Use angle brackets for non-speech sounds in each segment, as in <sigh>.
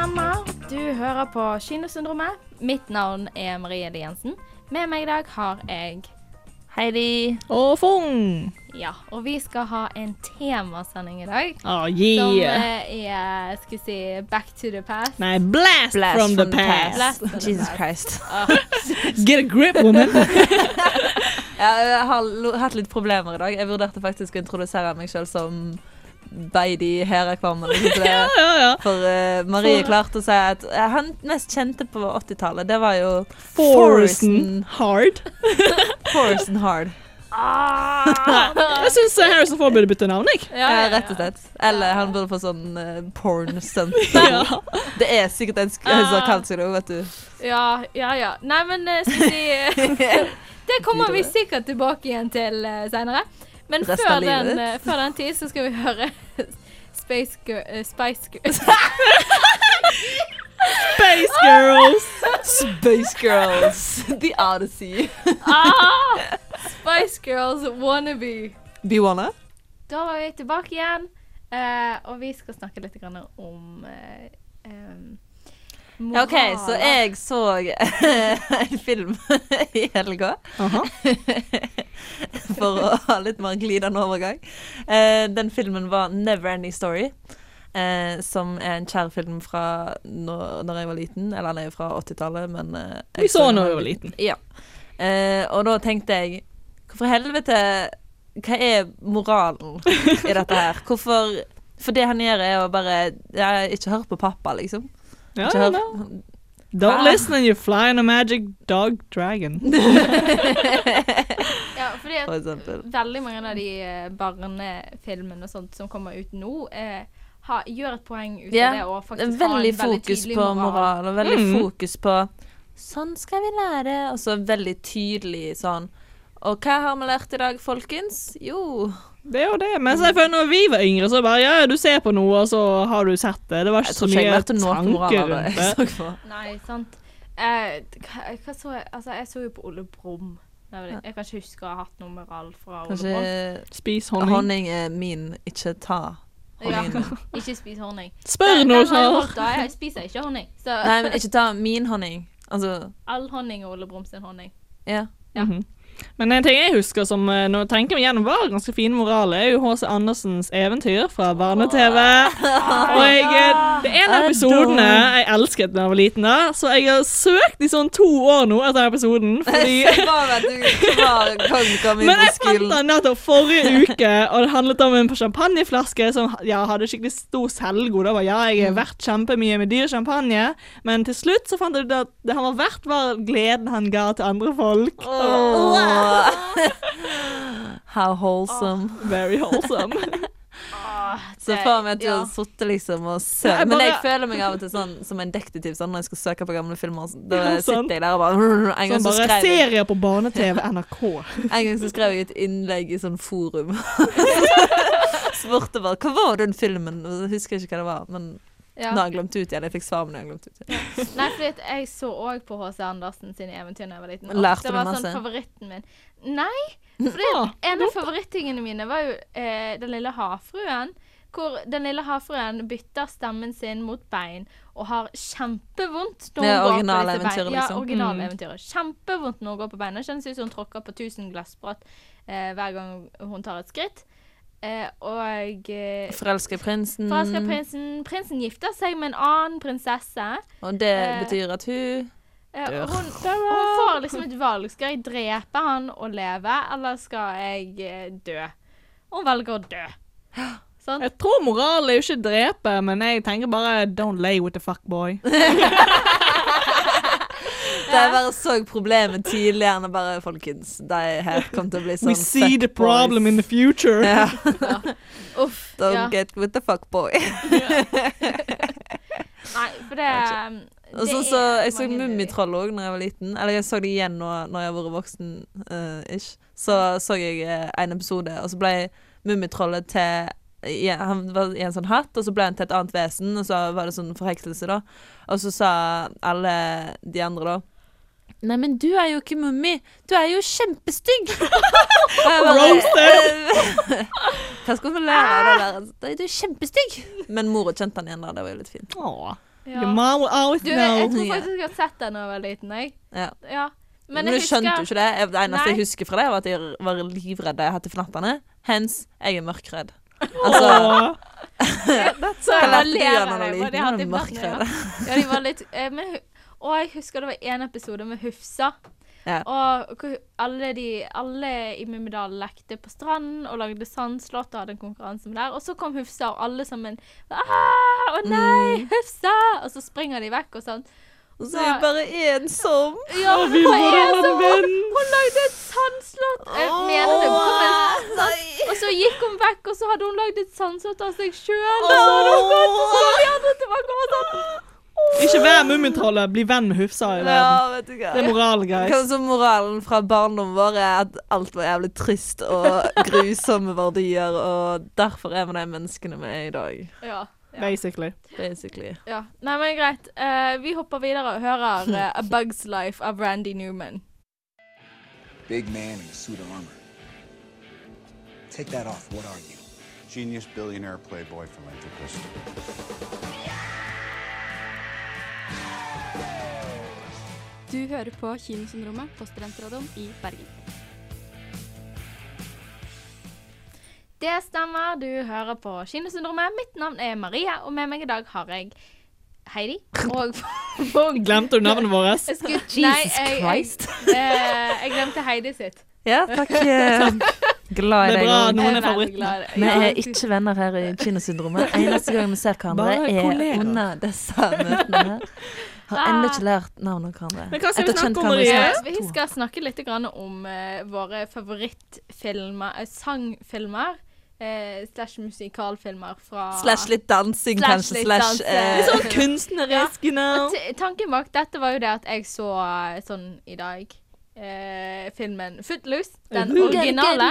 Stemmer. Du hører på Kinosyndromet. Mitt navn er Marie Elie Jensen. Med meg i dag har jeg Heidi. Og Fung. Ja, og vi skal ha en temasending i dag. Oh, yeah. Som er skal vi si Back to the past. Nei, blast, Blast from, the from the past. Blast from the Jesus past. Christ. <laughs> Get a grip, woman. <laughs> <laughs> Ja, jeg har hatt litt problemer i dag. Jeg vurderte faktisk å introdusere meg selv som Beidi i eller noe <laughs> ja, ja, ja. For uh, Marie klarte å si at eh, han mest kjente på 80-tallet, det var jo Forresten hard. <laughs> Forresten Hard. <laughs> Jeg syns Harrison Ford burde bytte navn, jeg. Ja, Ja, ja, ja. rett og slett. Eller han burde få sånn uh, porn stunt. Ja. Det er sikkert en som har kalt seg det, vet du. Ja, ja, ja. Nei, men eh, skal vi si Det kommer vi sikkert tilbake igjen til uh, seinere. Men Resten før av livet den, eh, før den tid så skal vi høre Space Girl, uh, Spice Girls. Space Girls. Space Girls. The Odyssey. ah, <laughs> Spice Girls Wannabe. Biwana? Da var vi tilbake igjen, uh, og vi skal snakke litt grann om eh, Ja, OK, så jeg så <laughs> en film <laughs> i helga. Aha. <laughs> For å ha litt mer glidende overgang. Eh, den filmen var 'Never Ending Story'. Eh, som er en kjær film fra når, når jeg var liten. Eller han er jo fra 80-tallet, men eh, jeg Vi så den når da vi var liten. Ja. Eh, og da tenkte jeg Hvorfor helvete Hva er moralen i dette her? Hvorfor For det han gjør, er å bare ja, Ikke hør på pappa, liksom. Ja, Ikke ja, no. Don't Don't listen and you fly on a magic dog dragon. <laughs> Ja, fordi at For veldig mange av de eh, barnefilmene og sånt som kommer ut nå, eh, ha, gjør et poeng ut av yeah. det og Det faktisk er veldig ha en veldig fokus tydelig på moral. moral, og veldig Mm. fokus på Sånn skal vi lære. Og så veldig tydelig sånn Og hva har vi lært i dag, folkens? Jo Det er jo det. Men jeg føler når vi var yngre, så bare ja, du ser på noe, og så har du sett det. Det var ikke så mye tanker rundt det. Nei, sant. Eh, hva, hva så jeg? Altså, jeg så jo på Ole Brumm. Jeg kan ikke huske å ha hatt noe moral fra Ole Brumm. Spis honning. honning er min, ikke ta Ja, honningen min. <laughs> ikke spis honning. Spør noe den jeg spiser ikke honning. Så Nei, men ikke ta min honning. Altså, all honning er Ole Brumm sin honning. ja. Ja. Mhm. Men en ting jeg husker som nå når tenker vi gjennom var ganske fin moral, er jo H.C. Andersens eventyr fra barne-TV. Og jeg, eh, det er en av episodene jeg elsket da jeg var liten, da, så jeg har søkt i sånn to år nå etter den episoden. Fordi Men jeg fant den nettopp forrige uke, og det handlet om en champagneflaske som ja, hadde skikkelig stor selvgod. Det var ja, jeg har vært kjempemye med dyr champagne, men til slutt så fant jeg ut at det han var verdt, var gleden han ga til andre folk. Åh. <laughs> How wholesome. Very wholesome. <laughs> <laughs> Så for meg at du ja. har sittet liksom og søkt Men jeg føler meg av og til sånn som en detektiv sånn når jeg skal søke på gamle filmer. Da Ja, sånn. sitter jeg der og bare En gang Sånn så bare skrev jeg serier på barne-TV, NRK. En gang så skrev jeg et innlegg i sånn forum. Spurte bare hva var den filmen? Jeg husker ikke hva det var, men Ja. nå har jeg glemt ut igjen. Jeg fikk svar, men jeg har glemt ut igjen. Nei, for jeg så òg på H.C. Andersen sine eventyr da jeg var liten. Lærte det var masse? sånn favoritten min. Nei, For ja. en av favorittingene mine var jo eh, Den lille havfruen. Hvor den lille havfruen bytter stemmen sin mot bein og har kjempevondt når hun går på disse eventyret, bein. Ja, originaleventyret. Mm. Kjempevondt når hun går på beina. Kjennes ut som hun tråkker på 1000 glassbrott eh, hver gang hun tar et skritt. Eh, og eh, Forelsker prinsen. Forelsker prinsen Prinsen gifter seg med en annen prinsesse. Og det Eh, betyr at hun Ja, Dør. hun, hun får liksom et valg. Skal jeg drepe han og leve, eller skal jeg eh, dø? Hun velger å dø. Sånn. Jeg tror moral er jo ikke drepe, men jeg tenker bare don't lay with the fuckboy. <laughs> De bare så problemet tidligere og bare Folkens, de her kommer til å bli <laughs> sånn We see the problem problem in the future. <laughs> Ja. Uff. Don't Ja. get with the fuckboy. <laughs> Nei, for det um, Og det sånn så Jeg så Mummitroll òg da jeg var liten. Eller jeg så det igjen nå når jeg har vært voksen. Uh, ish. Så så jeg eh, en episode, og så ble Mummitrollet til ja, Han var i en sånn hatt, og så ble han til et annet vesen, og så var det sånn forhekselse, da. Og så sa alle de andre, da Nei, men du er jo ikke mummi. Du er jo kjempestygg. <laughs> Bare, <laughs> Hva skal man lære av det der? Du er kjempestygg. Men mora kjente han igjen da. Det var jo litt fint. Åh. Ja. Your mom will always Du, jeg tror faktisk jeg har sett den da jeg var liten. Jeg. Ja. Ja. Men, Men, jeg husker... skjønte jo ikke det. Det eneste Nei. jeg husker fra det, var at jeg var livredd da jeg hadde fnattene. Hens, jeg er mørkredd. Altså, hva lærte du av du var liten? du mørkredd? Ja, de var litt eh, men, Og jeg husker det var en episode med Hufsa. Ja. Og alle, de, alle i Mummidal lekte på stranden og lagde sandslott og hadde en konkurranse med der. Og så kom Hufsa, og alle sammen ah, Å nei, Mm. Hufsa! Og så springer de vekk og sånn. Og så er jeg bare ensom. Ja, Og men vi bare er har en venn. Hun, hun lagde et sandslott. Jeg mener det. Kom. Og så gikk hun vekk, og så hadde hun lagd et sandslott av seg sjøl. Og så hadde hun gått, og så var de andre tilbake og sånn. Ikke vær Mummitrollet, bli venn med Hufsa i verden. Ja, vet du hva. Det er moralen, guys. Kanskje moralen fra barndommen vår er at alt var jævlig trist og <laughs> grusomme verdier, og derfor er vi de menneskene vi er i dag, Ja. Ja. Basically. basically. ja. Nei, men greit. Uh, vi hopper videre og hører uh, A Bug's Life av Randy Newman. Big man in a suit of armor. Take that off. What are you? Genius billionaire playboy philanthropist. Du hører på Kinosyndromet på Studentradioen i Bergen. Det stemmer, du hører på Kinosyndromet. Mitt navn er Maria, og med meg i dag har jeg Heidi og, og <laughs> Glemte du navnet vårt? Jeg Jesus nei, jeg, Christ. Jeg, eh, jeg glemte Heidi sitt. Ja, takk. <laughs> Glad i Det er deg. bra. Noen er Jeg det. Vi er ikke venner her i kinosyndromet. Eneste gang vi ser hverandre, er under disse møtene her. Har ennå ikke lært navnet på hverandre. Men hva skal vi snakke om, Marie? Vi skal snakke litt om uh, våre favorittfilmer, eh, sangfilmer. eh, slash musikalfilmer fra Slash litt dansing, Slash kanskje. litt Slash eh, sånn kunstnerisk, you know. Tanken bak dette var jo det at jeg så eh, sånn i dag eh, filmen Footloose. Den originale.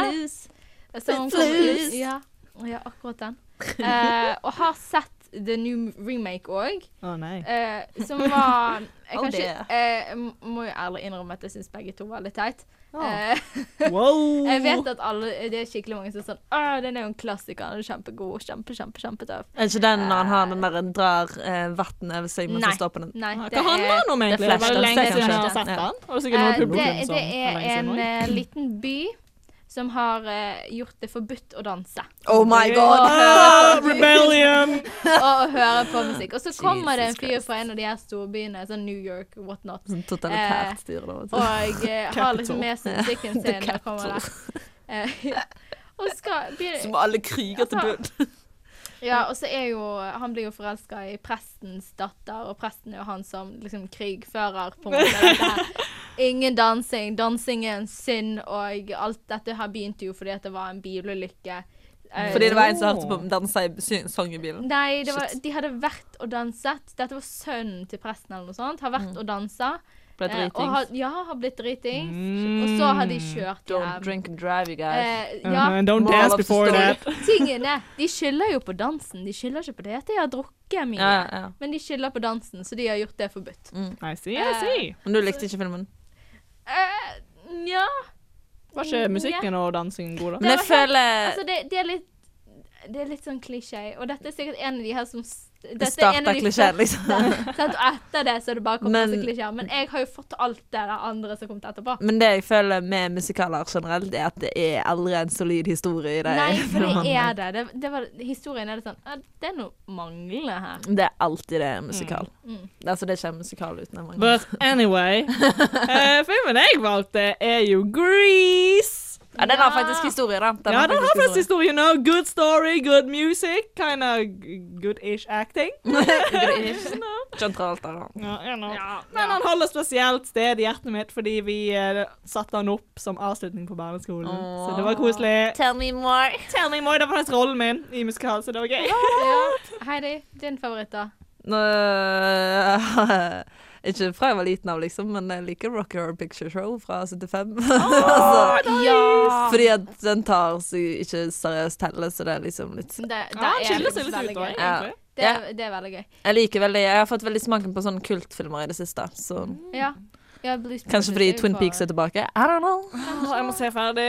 Footloose. Ja, ja, akkurat den. <laughs> Eh, og har sett The New Remake òg. Å nei. Eh, som var <laughs> jeg, Oh, ikke, eh, må- jo ærlig innrømme at jeg syns begge to var litt teit. Oh. Eh, <laughs> Wow. jeg vet at alle, det er skikkelig mange som er sånn Å, den er jo en klassiker. Den er kjempegod. Kjempe, kjempe, kjempetøff. Er ikke den når han har den der drar eh, vann over seg mens han står på den? Nei, Hva det handler er den om, egentlig? det er Det det, Flashdance, lenge siden jeg har sett den. Og det noe Eh, det, det er en, en eh, liten by som har uh, gjort det forbudt å danse. Oh my <laughs> <laughs> Og god! på, Rebellion! og høre på musikk. Og så kommer det en fyr Christ. fra en av de her storbyene, sånn New York, whatnot, Sånn totalitært styre, da. og uh, har liksom med seg musikken sin <laughs> sin og kommer der. Eh, og skal begynne Som alle kriger til bunn. Ja, og så er jo Han blir jo forelska i prestens datter, og presten er jo han som liksom krigfører på en måte. Ingen dansing. Dansing er en synd, og alt dette her begynte jo fordi at det var en bilulykke. Eh, Fordi det var en som hørte på danse i sang i bilen. Nei, det var, de hadde vært og danset. Dette var sønnen til presten eller noe sånt. Har vært og dansa. Ble eh, og dritings. har, ja, har blitt dritings. Mm. Og så har de kjørt hjem. Don't drink and drive, you guys. Eh, ja, Uh, don't dance before that. <laughs> tingen er, de skylder jo på dansen. De skylder ikke på det at de har drukket mye. Ja, ja. Men de skylder på dansen, så de har gjort det forbudt. I see, I see. Men du likte ikke filmen? Eh, Nja Var ikke musikken og dansingen god, da? Men jeg var føler Altså, det, det er litt Det er litt sånn klisjé. Og dette er sikkert en av de her som dette er en starta av de klisjeen, liksom. <laughs> Og etter det så er det bare kommet Men- masse klisjeer. Men jeg har jo fått alt det der andre som kom etterpå. Men det jeg føler med musikaler generelt, er at det er aldri en solid historie i det. Nei, <laughs> for det er det. det, det var, historien er det sånn «Ja, Det er noe manglende her. Det er alltid det en musikal. Mm. Altså, det er ikke en musikal uten en mangel. But anyway <laughs> uh, Filmen jeg valgte, er jo Grease. Ja, den har faktisk historie, da. Den ja, den har faktisk historie. You know, good story, good music, kind of good-ish acting. <laughs> John <laughs> Travolta. da. Ja, you know. Men han holder spesielt sted i hjertet mitt fordi vi uh, satte han opp som avslutning på barneskolen. Så det var koselig. Tell me more. Tell me more, Det var faktisk rollen min i musikal, så det var gøy. Heidi, din favoritt, da? Nå, <laughs> ikke fra jeg var liten av, liksom, men jeg liker Rock Horror Picture Show fra 75. altså, <laughs> Ja! fordi at den tar seg ikke seriøst heller, så det er liksom litt Det, Ja, er litt veldig gøy. egentlig. Det, er- det er veldig gøy. Jeg liker veldig Jeg har fått veldig smaken på sånne kultfilmer i det siste, så Ja. Ja, Kanskje fordi Twin for- Peaks er tilbake. I don't know. Oh, jeg må se ferdig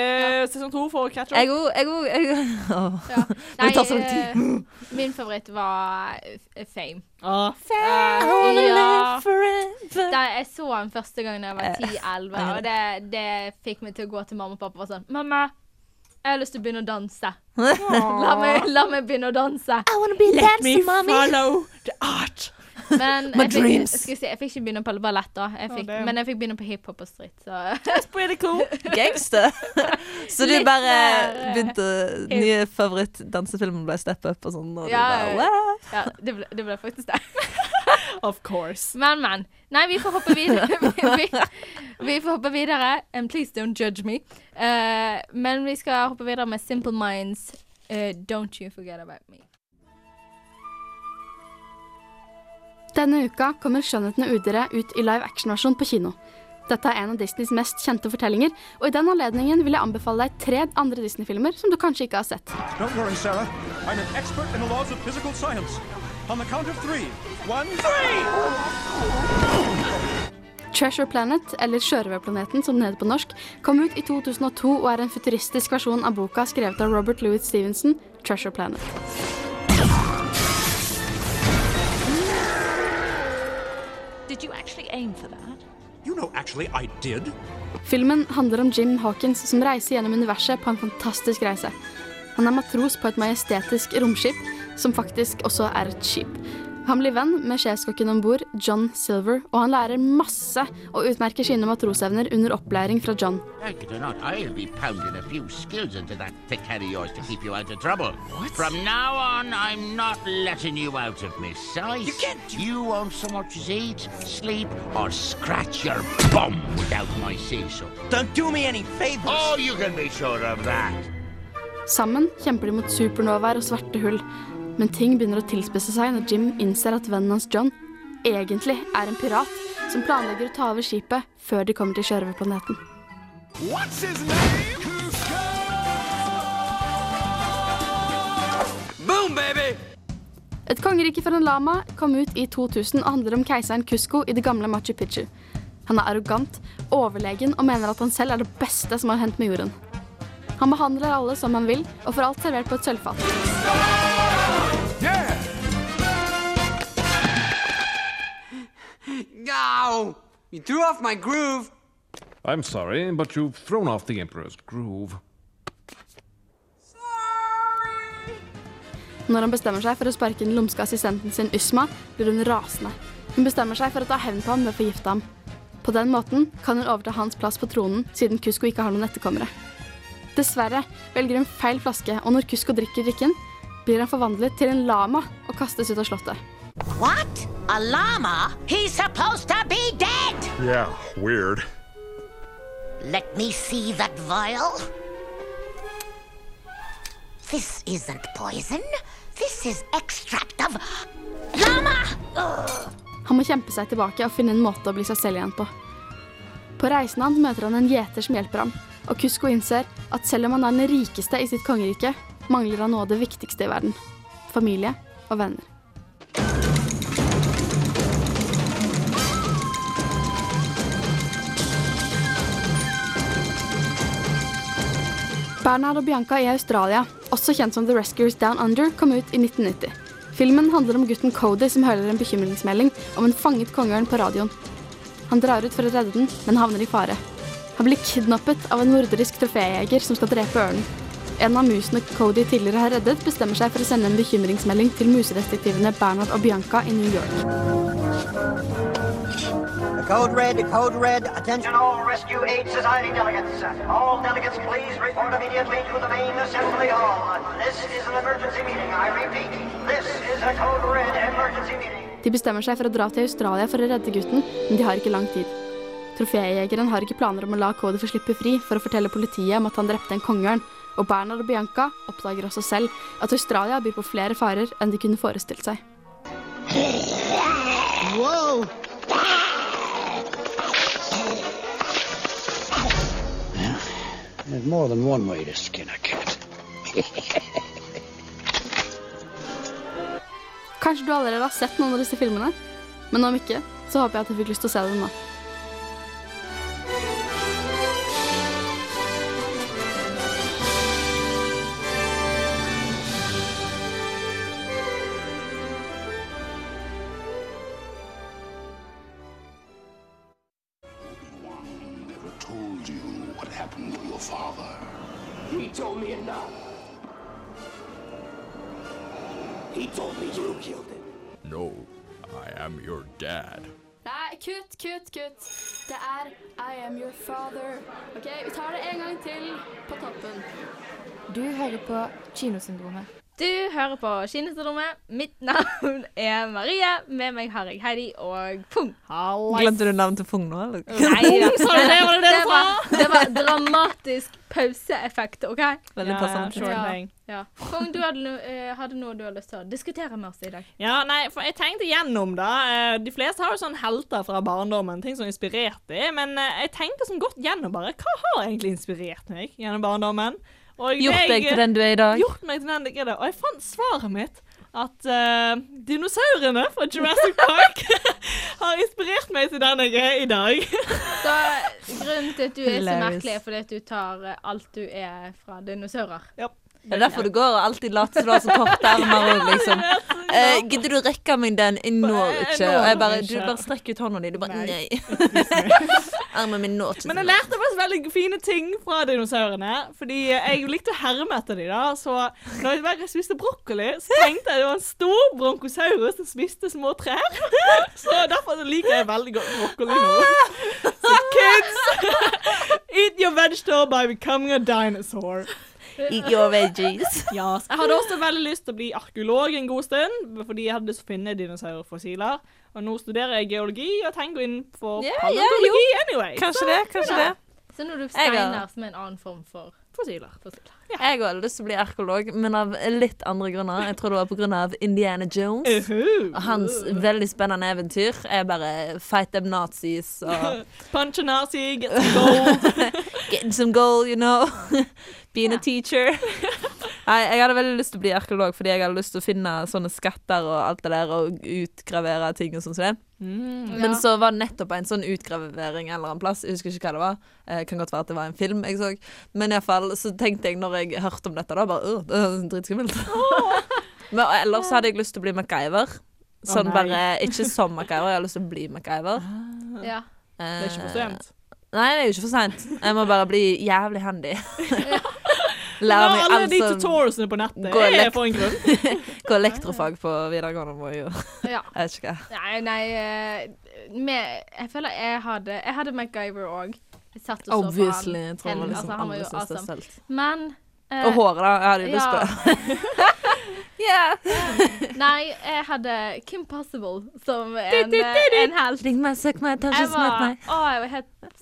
sesong to for å catch Jeg up. òg, jeg òg. jeg- <laughs> Åh. Ja. det tar så lang eh, min favoritt var eh, Fame. Oh. I wanna ja. live forever. Da jeg så den første gang da jeg var Eh, 10-11, og det, det fikk meg til å gå til mamma og pappa og sånn Mamma, jeg har lyst til å begynne å danse. <laughs> La meg, la meg begynne å danse. I wanna be Let me mommy. follow the art. Men My jeg fikk, dreams. skal jeg, si, jeg fikk ikke begynne på ballett, da. Jeg fikk, oh, men jeg fikk begynne på hiphop og street. Så That's pretty cool. <laughs> Gangster. <laughs> Så du Litt bare begynte Nye favorittdansefilmer ble Step Up og sånn, og du bare ja. wow. ja, det ble, det ble faktisk det. <laughs> Of course. Men, men. Nei, vi får hoppe videre. vi, vi, vi får hoppe videre. And please don't judge me. Uh, men vi skal hoppe videre med Simple Minds. Uh, don't you forget about me. Denne uka kommer 'Skjønnheten og udyret' ut i live action-versjon på kino. Dette er en av Disneys mest kjente fortellinger, og i den anledningen vil jeg anbefale deg tre andre Disney-filmer som du kanskje ikke har sett. Don't worry, Sarah. I'm an expert in the laws of physical science. On the count of three. One, three! Treasure Planet, eller Sjørøverplaneten som den heter på norsk, kom ut i 2002 og er en futuristisk versjon av boka skrevet av Robert Louis Stevenson, Treasure Planet. Did you actually aim for that? You know, actually, I did. Filmen handler om Jim Hawkins som reiser gjennom universet på en fantastisk reise. Han er matros på et majestetisk romskip, som faktisk også er et skip. Han blir venn med sjefskokken om bord, John Silver, og han lærer masse og utmerker sine matrosevner under opplæring fra John. Like it or not, I'll be pounding a few skills into that thick head of yours to keep you out of trouble. From now on, I'm not letting you out of my sight. You can't. You won't so much as eat, sleep, or scratch your bum without my say-so. Don't do me any favors. Oh, you can be sure of that. Sammen kjemper de mot supernovaer og svarte hull, men ting begynner å tilspisse seg når Jim innser at vennen hans John egentlig er en pirat som planlegger å ta over skipet før de kommer til sjørøverplaneten. Boom, baby! Et kongerike for en lama kom ut i 2000 og handler om keiseren Cusco i det gamle Machu Picchu. Han er arrogant, overlegen og mener at han selv er det beste som har hendt med jorden. Han behandler alle som han vil, og får alt servert på et sølvfat. Ow! You threw off my groove. I'm sorry, but you've thrown off the Emperor's groove. Når han bestemmer seg for å sparke den lumske assistenten sin Ysma, blir hun rasende. Hun bestemmer seg for å ta hevn på ham ved å forgifte ham. På den måten kan hun overta hans plass på tronen, siden Kusko ikke har noen etterkommere. Dessverre velger hun feil flaske, og når Kusko drikker drikken, blir han forvandlet til en lama og kastes ut av slottet. What? A llama? He's supposed to be dead! Yeah, weird. Let me see that vial. This isn't poison. This is extract of llama! Ugh. Han må kjempe seg tilbake og finne en måte å bli seg selv igjen på. På reisen hans møter han en gjeter som hjelper ham, og Kusko innser at selv om han er den rikeste i sitt kongerike, mangler han noe av det viktigste i verden. Familie og venner. Bernhard og Bianca i Australia, også kjent som The Rescuers Down Under, kom ut i 1990. Filmen handler om gutten Cody som hører en bekymringsmelding om en fanget kongeørn på radioen. Han drar ut for å redde den, men havner i fare. Han blir kidnappet av en morderisk troféjeger som skal drepe ørnen. En av musene Cody tidligere har reddet, bestemmer seg for å sende en bekymringsmelding til musedetektivene Bernhard og Bianca i New York. Code red, code red. Attention all Rescue Aid Society delegates. All delegates, please report immediately to the main assembly hall. This is an emergency meeting. I repeat, this is a code red emergency meeting. De bestemmer seg for å dra til Australia for å redde gutten, men de har ikke lang tid. Troféjegeren har ikke planer om å la Cody få slippe fri for å fortelle politiet om at han drepte en kongeørn, og Bernhard og Bianca oppdager også selv at Australia byr på flere farer enn de kunne forestilt seg. go! There's more than one way to skin a cat. Kanskje du allerede har sett noen av disse filmene? Men om ikke, så håper jeg at du fikk lyst til å se dem nå. Happened to your father. He told me enough. He told me you killed him. No, I am your dad. Nei, kutt, kutt, kutt. Det er I am your father. OK, vi tar det en gang til på toppen. Du hører på Kinosyndromet. Du hører på Kinosyndromet. Mitt navn er Marie. Med meg har jeg Heidi og Pung. Glemte du navnet til Fung nå, eller? Nei. Det? Var det det var, det var dramatisk pauseeffekt, OK? Veldig Ja, passende. Ja, Ja, ja. Pung, du hadde, eh, hadde noe du har lyst til å diskutere med oss i dag. Ja, nei, for jeg tenkte gjennom da. eh, De fleste har jo sånn helter fra barndommen, ting som inspirerte dem. Men eh, jeg tenkte sånn godt gjennom bare, hva har egentlig inspirert meg gjennom barndommen? Og Gjort deg til den du er i dag. Gjort meg til den jeg er i dag. Og jeg fant svaret mitt. At uh, dinosaurene fra Jurassic Park <laughs> har inspirert meg til den jeg er i dag. <laughs> Så grunnen til at du er så merkelig, er fordi at du tar eh, alt du er fra dinosaurer. Det er derfor du går og alltid later som du har så korte ermer og liksom <laughs> eh, Gidder du rekke meg den? Jeg når ikke. Og jeg bare. Du bare strekker ut hånda di. Du bare Nei. Nei. <laughs> Armen min når ikke. Men jeg lærte faktisk veldig fine ting fra dinosaurene. Fordi jeg likte å herme etter dem. da. Så når jeg bare spiste brokkoli, så tenkte jeg det var en stor bronkosaurus som spiste små trær. <laughs> Så derfor liker jeg veldig godt brokkoli nå. Så kids, eat your vegetable by becoming a dinosaur. Eat your veggies. <laughs> Ja, jeg hadde også veldig lyst til å bli arkeolog en god stund, fordi jeg hadde lyst til å finne dinosaurfossiler. Og nå studerer jeg geologi og tenker inn for Ja, ja, paleontologi anyway. Kanskje Så- det, kanskje det. Så nå er du steiner som er en annen form for Fossiler. Jeg hadde lyst til å bli arkeolog, men av litt andre grunner. Jeg tror det var av Indiana Jones. Og hans veldig spennende eventyr er bare fight them nazis og <laughs> Punch a nazi, get some gold. <laughs> Getting some gold, you know. <laughs> Being a teacher. <laughs> Nei, jeg hadde veldig lyst til å bli arkeolog fordi jeg hadde lyst til å finne sånne skatter og alt det der, og utgravere ting og sånn som det. Mm. Men så var det nettopp en sånn utgravering en eller annen plass. Jeg husker ikke hva det var. Eh, kan godt være at det var en film jeg så. Men iallfall så tenkte jeg når jeg hørte om dette, da bare øh, det er dritskummelt. <laughs> Men ellers hadde jeg lyst til å bli MacGyver. Sånn oh, bare Ikke som MacGyver, jeg har lyst til å bli MacGyver. Ja. Det er ikke for sent. Nei, det er jo ikke for seint. Jeg må bare bli jævlig handy. <laughs> Lære meg alle de tutorialsene på nettet er elekt- for en grunn. <laughs> Gå elektrofag på videregående må jeg jo Ja. <laughs> Jeg vet ikke hva. Nei, nei eh, med, Jeg føler jeg hadde Jeg hadde MacGyver òg. Obviously. Jeg tror var liksom altså, han var jo synes det er awesome. stelt. Men eh, Og håret, da. Jeg hadde jo lyst på det. Yeah. Nei, jeg hadde Kim Possible som en, eh, en helt. Ring meg, søk meg, ta meg. å, jeg var helt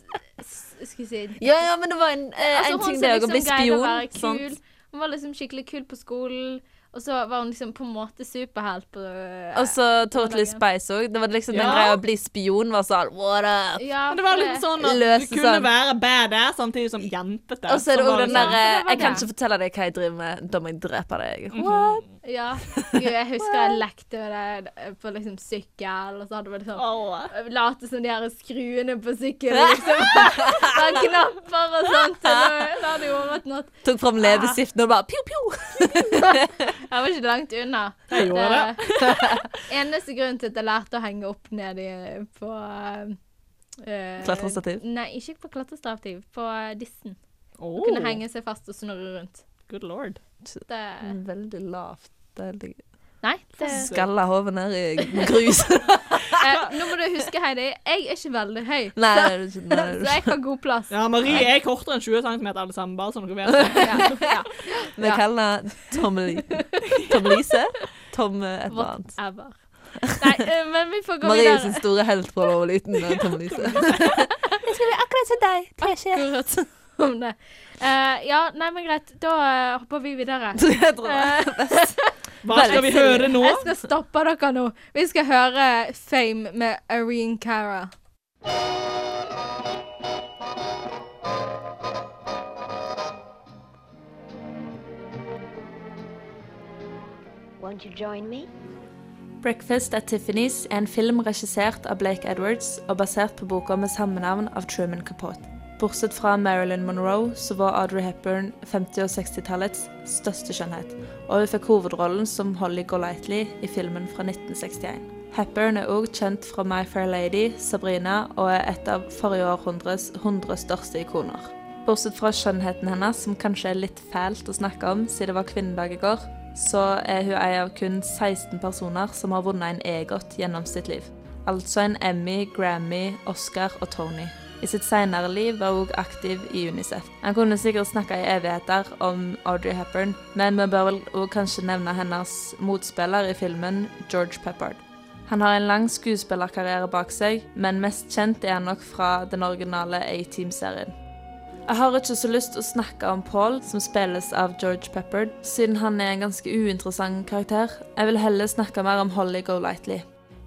s- Skal vi si Ja, ja, men det var en, eh, Altså, en ting det å liksom bli spion. å være kul. Hun var liksom skikkelig kul på skolen, og så var hun liksom på en måte superhelt på Og så Totally Spice òg. Det var liksom den Ja. greia å bli spion var sånn what up? Ja, Men det var for litt sånn at Løse du kunne sånn. være badass samtidig som jentete. Og så er det som òg den liksom- derre det var Jeg kan det. ikke fortelle deg hva jeg driver med, da må jeg drepe deg. Mhm. What? Ja. Gud, jeg husker jeg lekte med det på liksom sykkel, og så hadde vi liksom sånn, Late som de her skruene på sykkelen, liksom. <laughs> Sånn knapper og sånt. Så det hadde jo vært noe Tok fram leppestiften og bare pjo, pjo. <laughs> Jeg var ikke langt unna. Jeg gjorde det. <laughs> Eneste grunnen til at jeg lærte å henge opp ned i, på eh, Klatrestativ? Nei, ikke på klatrestativ. På dissen. Oh. Kunne henge seg fast og snurre rundt. Good lord. Det Veldig lavt. Det er litt- Nei, det Skalla hodet ned i grus. <laughs> eh, Nå må du huske, Heidi, jeg er ikke veldig høy. Nei, så, det er ikke- nei, det er <laughs> så jeg har god plass. Ja, Marie er kortere enn 20 cm alle sammen, bare så dere vet <laughs> det. Ja, ja. Vi kaller henne Tommelise. Tom-Lise. Tom eh, et eller annet. Whatever. Nei, eh, men vi får gå Marie videre. sin store helt fra hun var liten. Tommelise. Jeg skal bli akkurat som deg. Akkurat. Om det. Uh, ja, nei, men greit. Da uh, hopper vi videre. <laughs> Jeg tror det er. <laughs> Hva skal vi høre nå? Jeg skal stoppe dere nå. Vi skal høre Fame med Irene Cara. Won't you join me? Breakfast at Tiffany's er en film regissert av Blake Edwards og basert på boka med samme navn av Truman Capote. Bortsett fra Marilyn Monroe så var Audrey Hepburn 50- og 60-tallets største skjønnhet, og hun fikk hovedrollen som Holly Golightly i filmen fra 1961. Hepburn er også kjent fra My Fair Lady, Sabrina og er et av forrige århundres 100 største ikoner. Bortsett fra skjønnheten hennes, som kanskje er litt fælt å snakke om siden det var kvinnedag i går, så er hun en av kun 16 personer som har vunnet en EGOT gjennom sitt liv. Altså en Emmy, Grammy, Oscar og Tony. I sitt senere liv var hun aktiv i Unicef. Han kunne sikkert snakke i evigheter om Audrey Hepburn, men vi bør vel også kanskje nevne hennes motspiller i filmen, George Peppard. Han har en lang skuespillerkarriere bak seg, men mest kjent er han nok fra den originale A-Team-serien. Jeg har ikke så lyst til å snakke om Paul, som spilles av George Peppard, siden han er en ganske uinteressant karakter. Jeg vil heller snakke mer om Holly Golightly.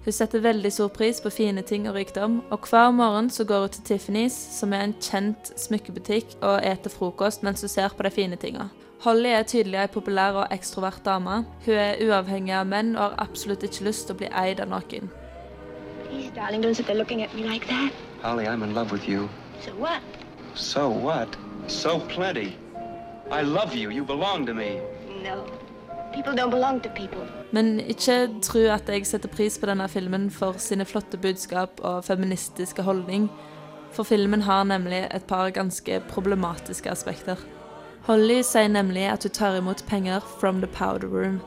Hun setter veldig stor pris på fine ting og rikdom, og hver morgen så går hun til Tiffany's, som er en kjent smykkebutikk, og eter frokost mens hun ser på de fine tinga. Holly er tydelig ei populær og ekstrovert dame. Hun er uavhengig av menn og har absolutt ikke lyst til å bli eid av noen. Please, darling, don't sit there looking at me like that. Holly, I'm in love with you. So what? So what? So plenty. I love you. You belong to me. No. Men ikke tro at jeg setter pris på denne filmen for sine flotte budskap og feministiske holdning, for filmen har nemlig et par ganske problematiske aspekter. Holly sier nemlig at hun tar imot penger from the powder room,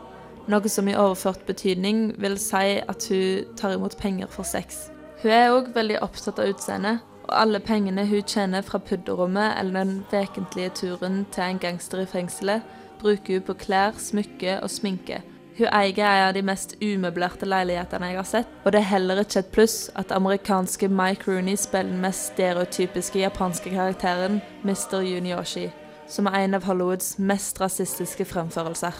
noe som i overført betydning vil si at hun tar imot penger for sex. Hun er òg veldig opptatt av utseendet, og alle pengene hun tjener fra pudderrommet eller den vekentlige turen til en gangster i fengselet, bruker hun på klær, smykke og sminke. Hun eier en av de mest umøblerte leilighetene jeg har sett, og det er heller ikke et pluss at amerikanske Mike Rooney spiller den mest stereotypiske japanske karakteren Mr. Yunioshi, som er en av Hollywoods mest rasistiske fremførelser.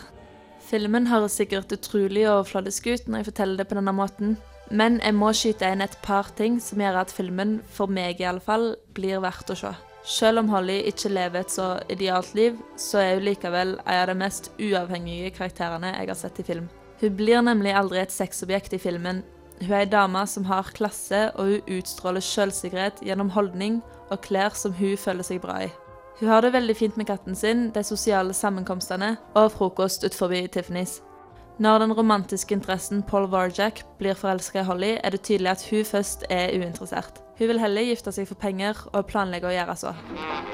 Filmen høres sikkert utrolig overfladisk ut når jeg forteller det på denne måten, men jeg må skyte inn et par ting som gjør at filmen, for meg i alle fall, blir verdt å se. Selv om Holly ikke lever et så idealt liv, så er hun likevel en av de mest uavhengige karakterene jeg har sett i film. Hun blir nemlig aldri et sexobjekt i filmen. Hun er ei dame som har klasse, og hun utstråler selvsikkerhet gjennom holdning og klær som hun føler seg bra i. Hun har det veldig fint med katten sin, de sosiale sammenkomstene og frokost utenfor Tiffany's. Når den romantiske interessen Paul Varjak blir forelska i Holly, er det tydelig at hun først er uinteressert. Hun vil heller gifte seg for penger og planlegger å gjøre så.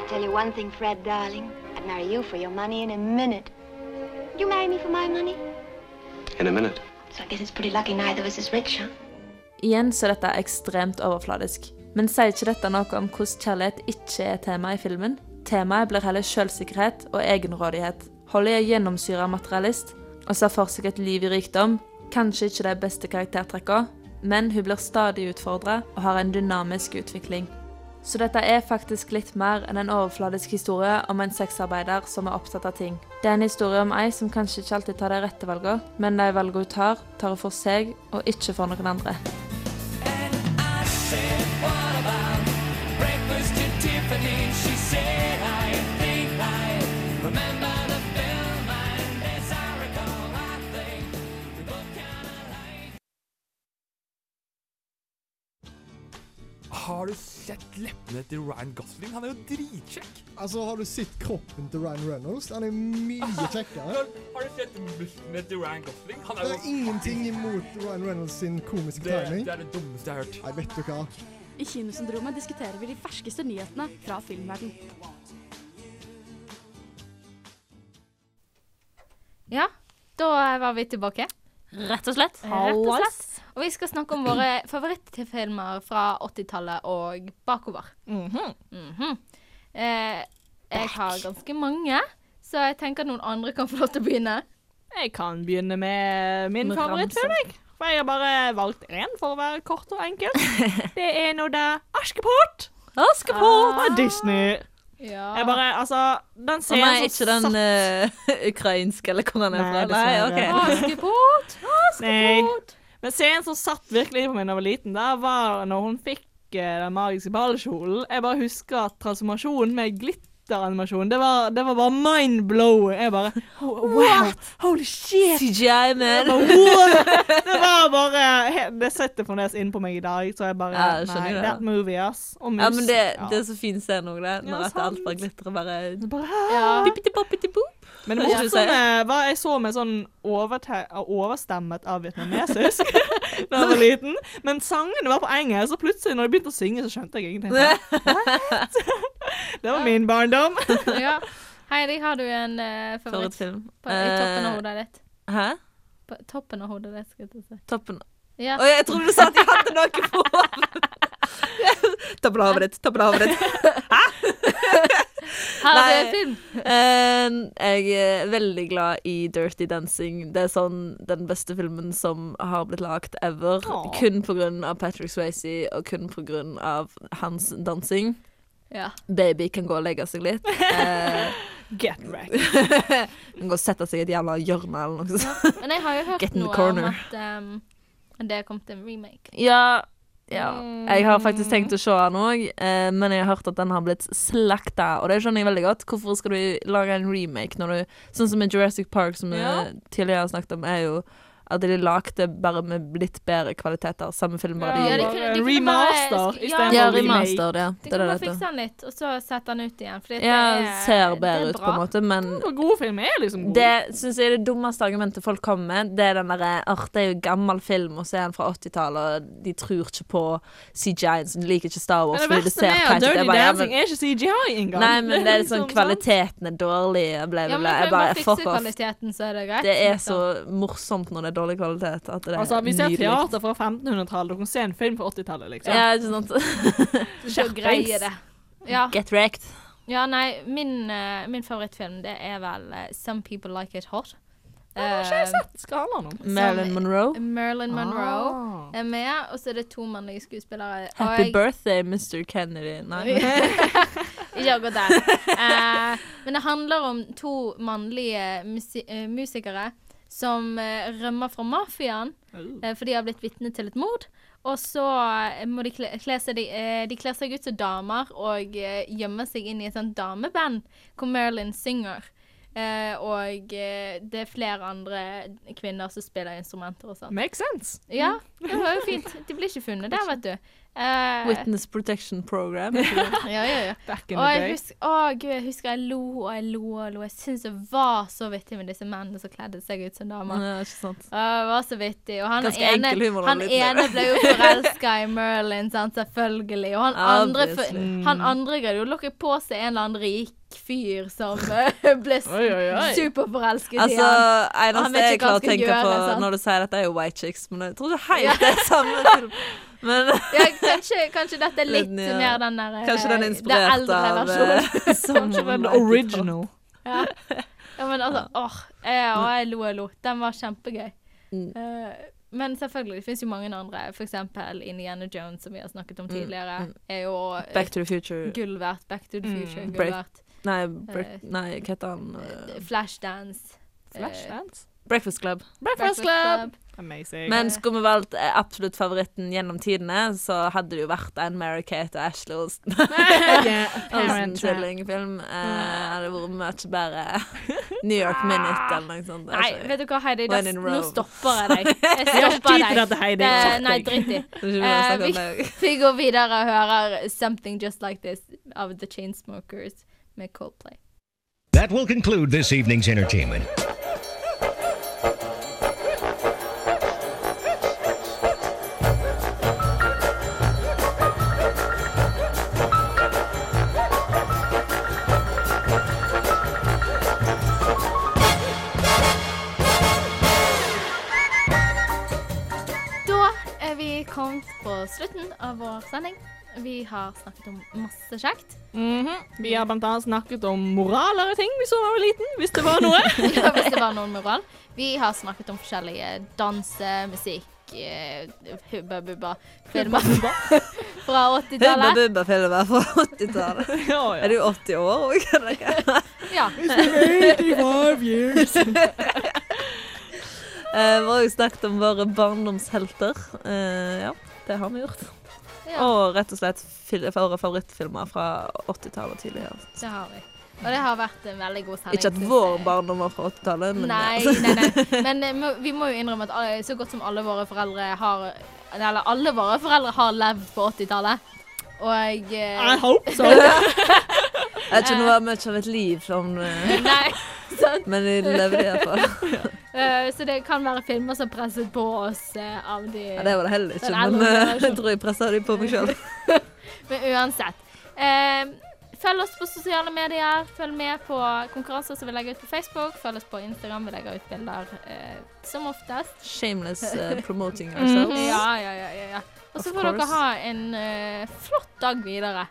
Tell you one thing, Fred, darling. I'd marry you for your money in a minute. You marry me for my money? In a minute. So I guess it's pretty lucky neither of us is rich, huh? Igjen så dette er ekstremt overfladisk. Men sier ikke dette noe om hvordan kjærlighet ikke er tema i filmen? Temaet blir heller selvsikkerhet og egenrådighet. Holly er gjennomsyra materialist og ser for seg et liv i rikdom. Kanskje ikke de beste karaktertrekkene, men hun blir stadig utfordra og har en dynamisk utvikling. Så dette er faktisk litt mer enn en overfladisk historie om en sexarbeider som er opptatt av ting. Det er en historie om ei som kanskje ikke alltid tar de rette valgene, men de valgene hun tar, tar hun for seg og ikke for noen andre. Har du sett leppene til Ryan Gosling? Han er jo dritkjekk. Altså, har du sett kroppen til Ryan Reynolds? Han er mye kjekkere. <laughs> Har, har du sett musklene til Ryan Gosling? Han Det er jo ingenting imot Ryan Reynolds sin komiske det, timing. det er det dummeste jeg har hørt. Nei, vet du hva? I Kinosyndromet diskuterer vi de ferskeste nyhetene fra filmverden. Ja, da var vi tilbake. Rett og slett. Rett og slett. Og vi skal snakke om våre <clears throat> favorittfilmer fra 80-tallet og bakover. Mhm. eh, jeg har ganske mange, så jeg tenker at noen andre kan få lov til å begynne. Jeg kan begynne med min favorittfilm, jeg. For jeg har bare valgt én for å være kort og enkel. <laughs> Det er nå da Askepott. Askepott! Av Disney. Ja. Jeg bare, altså Den scenen nei, ikke den eh, <laughs> ukrainske, eller hvor den er fra. Nei, okay. <laughs> Askepott! Askepott! Men scenen som satt virkelig på meg da jeg var liten, der var når hun fikk eh, den magiske ballkjolen. Jeg bare husker at transformasjonen med glitteranimasjon, det var, det var bare mind-blowing. Jeg bare Wow! Holy shit! CGI, man. bare? <laughs> Det var bare Det setter fremdeles inn på meg i dag, så jeg bare Ja, jeg Nei, det. that movie, ass. Og mus. Ja, men det, ja. det er så fin scene òg, det. Når Ja, alt bare glitrer bare Ja. Pippiti-poppiti-boop. Men det morsomme var jeg så meg sånn overstemmet av vietnamesisk <laughs> da jeg var liten. Men sangene var på engelsk, og plutselig når de begynte å synge, så skjønte jeg ingenting. <laughs> Det var min barndom. ja. Heidi, har du en uh, favoritt? Favorittfilm? På, I toppen av Eh, hodet ditt. Hæ? På toppen av hodet ditt, skal jeg si. Toppen Ja. Oi, jeg trodde du sa at jeg hadde noe på <laughs> Toppen av hodet ditt. Toppen av hodet ditt. Hæ? <laughs> Har du en film. Eh, jeg er veldig glad i Dirty Dancing. Det er sånn den beste filmen som har blitt lagd ever. Aww. Kun av Patrick Swayze, og kun av hans dansing. Ja. Baby kan gå og legge seg litt. Eh, <laughs> Get wrecked. <laughs> kan gå og sette seg i et jævla hjørne eller noe sånt. Men jeg har jo hørt noe om at um, det er kommet en remake. Ja, ja. Jeg har faktisk tenkt å se den òg, eh, men jeg har hørt at den har blitt slakta. Og det skjønner jeg veldig godt. Hvorfor skal du lage en remake når du Sånn som med Jurassic Park, som vi Ja. tidligere har snakket om, er jo at de lagde bare med litt bedre kvaliteter. Samme film, bare Ja, de de de Remaster ja, istedenfor Ja, remake. ja. De Det kan bare det det fikse den litt, og så sette den ut igjen. Fordi Ja, det er, ser det bedre er ut, på en måte, men gode filmer er liksom gode. det syns jeg er det dummeste argumentet folk kommer med. Det er den derre Åh, det er jo gammel film, og så er den fra 80-tallet, og de tror ikke på CGI-en, så de liker ikke Star Wars Men det verste med at. Dirty bare, Dancing er ikke CGI engang. Nei, men det er sånn liksom kvaliteten er dårlig. Bla, Ja, bla, men bla. kan Jeg bare bare fikse fuck off. kvaliteten, så er det greit. Det er liksom. så morsomt når det er dårlig kvalitet. At det er Altså, vi ser nydelig. teater fra 1500-tallet, Dere kan se en film fra 80-tallet, liksom. Ja, ikke sant. <laughs> Så greier det. Ja. Get wrecked. ja, nei, min, uh, min favorittfilm, det er vel uh, Some People Like It Hot. Det har ikke jeg sett. Skal handle om. Marilyn Monroe. Marilyn Monroe Ah. er med, og så er det to mannlige skuespillere. Happy jeg- birthday, Mr. Kennedy. Nei. <laughs> Ikke akkurat den. <laughs> Eh, men det handler om to mannlige eh, musikere som eh, rømmer fra mafiaen eh, for de har blitt vitne til et mord. Og så eh, må de kle, seg, de, de kler seg ut som damer og gjemmer seg inn i et sånt dameband hvor Merlin synger. Eh, og eh, det er flere andre kvinner som spiller instrumenter og sånn. Makes sense. Ja, det var jo fint. De blir ikke funnet der, vet du. Eh, Witness Protection Program. <laughs> ja, ja, ja. Back in Og the day. husker, å, Gud, jeg husker jeg lo og jeg lo og lo. Jeg syntes det var så vittig med disse mennene som kledde seg ut som damer. Ja, ikke sant. Å, det var så vittig. Og han Ganske ene, humor han ene ble jo forelska i Merlin, sant, selvfølgelig. Og han andre, han andre greide jo å lokke på seg en eller annen rik fyr som <laughs> eh, ble Oi, oi, oi. superforelsket i Altså, han. Eneste jeg klarer å tenke gjøre, på sånn. når du sier dette, er jo White Chicks, men jeg tror ikke helt det er samme film. <laughs> Men Ja, kanskje, kanskje dette er litt Litt, ja. mer den der eh, Kanskje den er inspirert eldre av eh, versjonen. <laughs> som Kanskje den original. Ja. ja, men altså, åh, jeg, og jeg lo og lo. Den var kjempegøy. Mm. Eh, men selvfølgelig, det finnes jo mange andre. Eksempel Indiana Jones, som vi har snakket om Mm, tidligere, mm. er jo Back to the Future. gull verdt. Back to the Mm. future, gull verdt. Nei, break, Eh, nei hva heter han? Eh, Flashdance. Flashdance? Breakfast Club. Breakfast Club. Amazing. Men skulle vi valgt eh, absolutt favoritten gjennom tidene, så hadde det jo vært en Mary-Kate og Ashley Olsen. <laughs> Yeah, <laughs> Olsen Trap. tvillingfilm. Eh, hadde vært mye bedre. <laughs> New York Minute eller noe sånt. Nei, Altså, vet du hva, Heidi? Da, nå stopper jeg deg. Jeg stopper deg. dette, Heidi. Det- Nei, drit i. Det Eh, å vi, vi går videre og hører 'Something Just Like This' av The Chainsmokers med Coldplay. That will conclude this evening's entertainment. Da er vi kommet på slutten av vår sending. Vi har snakket om masse kjekt. Mhm. Vi har blant annet snakket om moraler i ting hvis hun var liten, hvis det var noe. <laughs> ja, hvis det var noen moral. Vi har snakket om forskjellige danse, musikk, eh, Hubba Bubba-filmer <laughs> fra 80-tallet. Hubba Bubba-filmer fra 80-tallet. <laughs> Ja, ja. Er du 80 år òg? Ja. It's years. Eh, vi har jo snakket om våre barndomshelter. Uh, ja, det har vi gjort. Ja. Og rett og slett våre favorittfilmer fra 80-tallet og tidligere. Det har vi. Og det har vært en veldig god sending. Ikke at vår barndom var fra 80-tallet, men Nei, ja. nei, nei. <laughs> Men eh, vi må jo innrømme at så godt som alle våre foreldre har Eller alle våre foreldre har levd på 80-tallet. Og jeg... I hope so. <laughs> Jeg tror det var mye av et liv som eh, Nei, sant. Men vi levde iallfall. uh, <laughs> så det kan være filmer som presset på oss uh, av de Ja, det var det heller ikke, men eh, jeg tror jeg pressa de på meg sjøl. <laughs> Men uansett. Uh, følg oss på sosiale medier. Følg med på konkurranser som vi legger ut på Facebook. Følg oss på Instagram. Vi legger ut bilder eh, som oftest. Shameless eh, <laughs> promoting ourselves. Mhm. Ja, ja, ja. ja, ja. Og så får dere ha en eh, flott dag videre.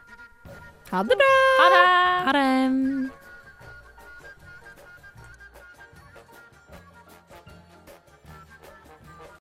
Ha det bra. Ha det. Ha det.